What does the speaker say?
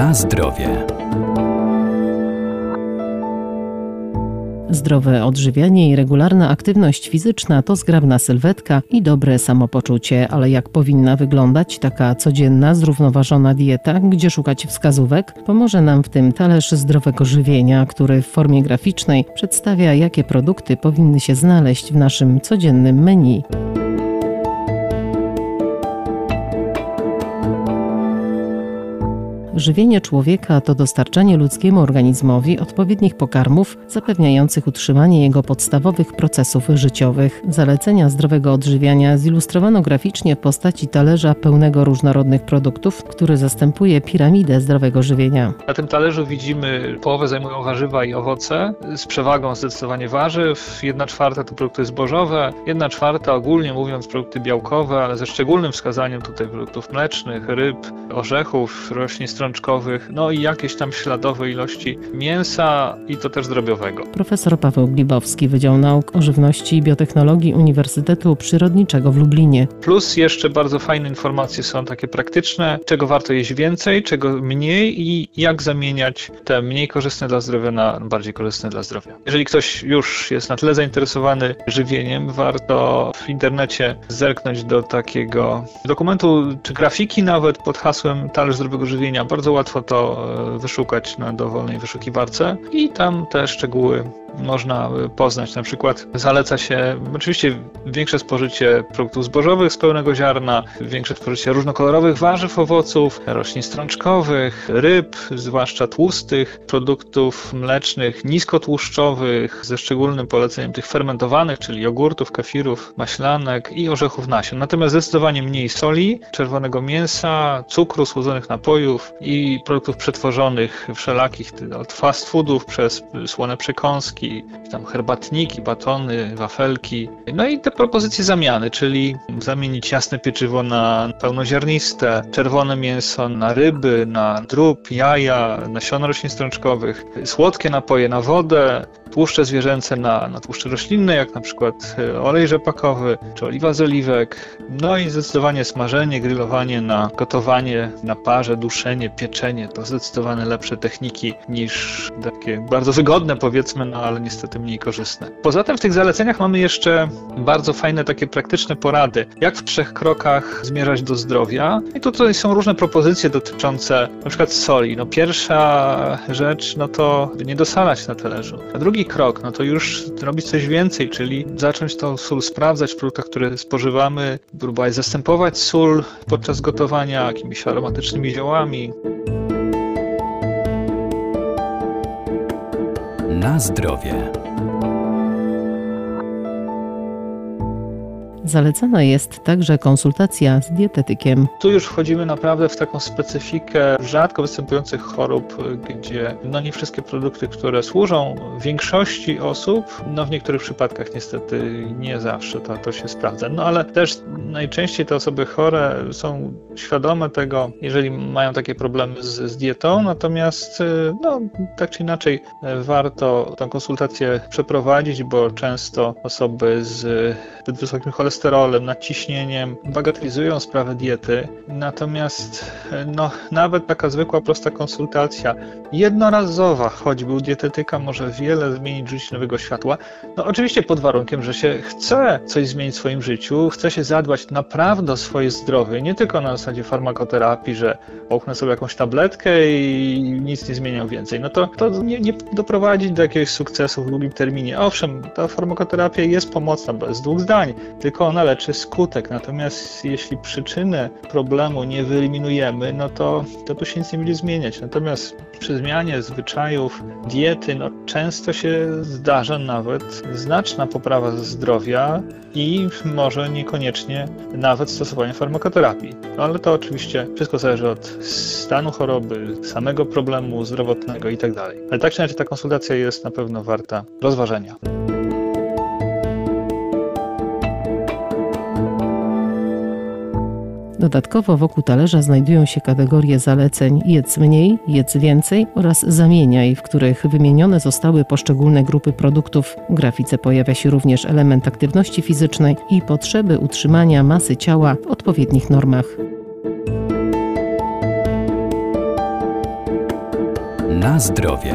Na zdrowie. Zdrowe odżywianie i regularna aktywność fizyczna to zgrabna sylwetka i dobre samopoczucie, ale jak powinna wyglądać taka codzienna, zrównoważona dieta, gdzie szukać wskazówek? Pomoże nam w tym talerz zdrowego żywienia, który w formie graficznej przedstawia, jakie produkty powinny się znaleźć w naszym codziennym menu. Żywienie człowieka to dostarczanie ludzkiemu organizmowi odpowiednich pokarmów zapewniających utrzymanie jego podstawowych procesów życiowych. Zalecenia zdrowego odżywiania zilustrowano graficznie w postaci talerza pełnego różnorodnych produktów, który zastępuje piramidę zdrowego żywienia. Na tym talerzu widzimy, połowę zajmują warzywa i owoce, z przewagą zdecydowanie warzyw, jedna czwarta to produkty zbożowe, jedna czwarta ogólnie mówiąc produkty białkowe, ale ze szczególnym wskazaniem tutaj produktów mlecznych, ryb, orzechów, roślin strączkowych, no i jakieś tam śladowe ilości mięsa i to też drobiowego. Profesor Paweł Glibowski, Wydział Nauk o Żywności i Biotechnologii Uniwersytetu Przyrodniczego w Lublinie. Plus jeszcze bardzo fajne informacje są takie praktyczne, czego warto jeść więcej, czego mniej i jak zamieniać te mniej korzystne dla zdrowia na bardziej korzystne dla zdrowia. Jeżeli ktoś już jest na tyle zainteresowany żywieniem, warto w internecie zerknąć do takiego dokumentu czy grafiki nawet pod hasłem Talerz Zdrowego Żywienia. Bardzo łatwo to e, wyszukać na dowolnej wyszukiwarce i tam te szczegóły można e, poznać. Na przykład zaleca się oczywiście większe spożycie produktów zbożowych z pełnego ziarna, większe spożycie różnokolorowych warzyw, owoców, roślin strączkowych, ryb, zwłaszcza tłustych, produktów mlecznych, niskotłuszczowych, ze szczególnym poleceniem tych fermentowanych, czyli jogurtów, kefirów, maślanek i orzechów nasion. Natomiast zdecydowanie mniej soli, czerwonego mięsa, cukru, słodzonych napojów i produktów przetworzonych wszelakich, od fast foodów przez słone przekąski, tam herbatniki, batony, wafelki. No i te propozycje zamiany, czyli zamienić jasne pieczywo na pełnoziarniste, czerwone mięso na ryby, na drób, jaja, nasiona roślin strączkowych, słodkie napoje na wodę, tłuszcze zwierzęce na, na tłuszcze roślinne, jak na przykład e, olej rzepakowy czy oliwa z oliwek. No i zdecydowanie smażenie, grillowanie na gotowanie na parze, duszenie, pieczenie to zdecydowanie lepsze techniki niż takie bardzo wygodne powiedzmy, no ale niestety mniej korzystne. Poza tym w tych zaleceniach mamy jeszcze bardzo fajne takie praktyczne porady, jak w trzech krokach zmierzać do zdrowia. I tutaj są różne propozycje dotyczące na przykład soli. No pierwsza rzecz, no to nie dosalać na talerzu. A drugi krok, no to już robić coś więcej, czyli zacząć tą sól sprawdzać w produktach, które spożywamy, próbować zastępować sól podczas gotowania jakimiś aromatycznymi ziołami. Na zdrowie. Zalecana jest także konsultacja z dietetykiem. Tu już wchodzimy naprawdę w taką specyfikę rzadko występujących chorób, gdzie no nie wszystkie produkty, które służą większości osób, no w niektórych przypadkach niestety nie zawsze to, to się sprawdza. No ale też najczęściej te osoby chore są świadome tego, jeżeli mają takie problemy z, z dietą, natomiast no tak czy inaczej warto tę konsultację przeprowadzić, bo często osoby z wysokim cholesterolem, nadciśnieniem bagatelizują sprawę diety, natomiast no, nawet taka zwykła, prosta konsultacja, jednorazowa, choćby u dietetyka, może wiele zmienić w życiu nowego światła. No oczywiście pod warunkiem, że się chce coś zmienić w swoim życiu, chce się zadbać naprawdę o swoje zdrowie, nie tylko na zasadzie farmakoterapii, że połknę sobie jakąś tabletkę i nic nie zmieniam więcej. No to, to nie, nie doprowadzi do jakiegoś sukcesu w długim terminie. Owszem, ta farmakoterapia jest pomocna, bez dwóch zdań, tylko ona leczy skutek. Natomiast jeśli przyczynę problemu nie wyeliminujemy, no to, to tu się nic nie będzie zmieniać. Natomiast przy zmianie zwyczajów, diety, no często się zdarza nawet znaczna poprawa zdrowia i może niekoniecznie nawet stosowanie farmakoterapii. No ale to oczywiście wszystko zależy od stanu choroby, samego problemu zdrowotnego itd. Tak ale tak czy inaczej ta konsultacja jest na pewno warta rozważenia. Dodatkowo wokół talerza znajdują się kategorie zaleceń jedz mniej, jedz więcej oraz zamieniaj, w których wymienione zostały poszczególne grupy produktów. W grafice pojawia się również element aktywności fizycznej i potrzeby utrzymania masy ciała w odpowiednich normach. Na zdrowie.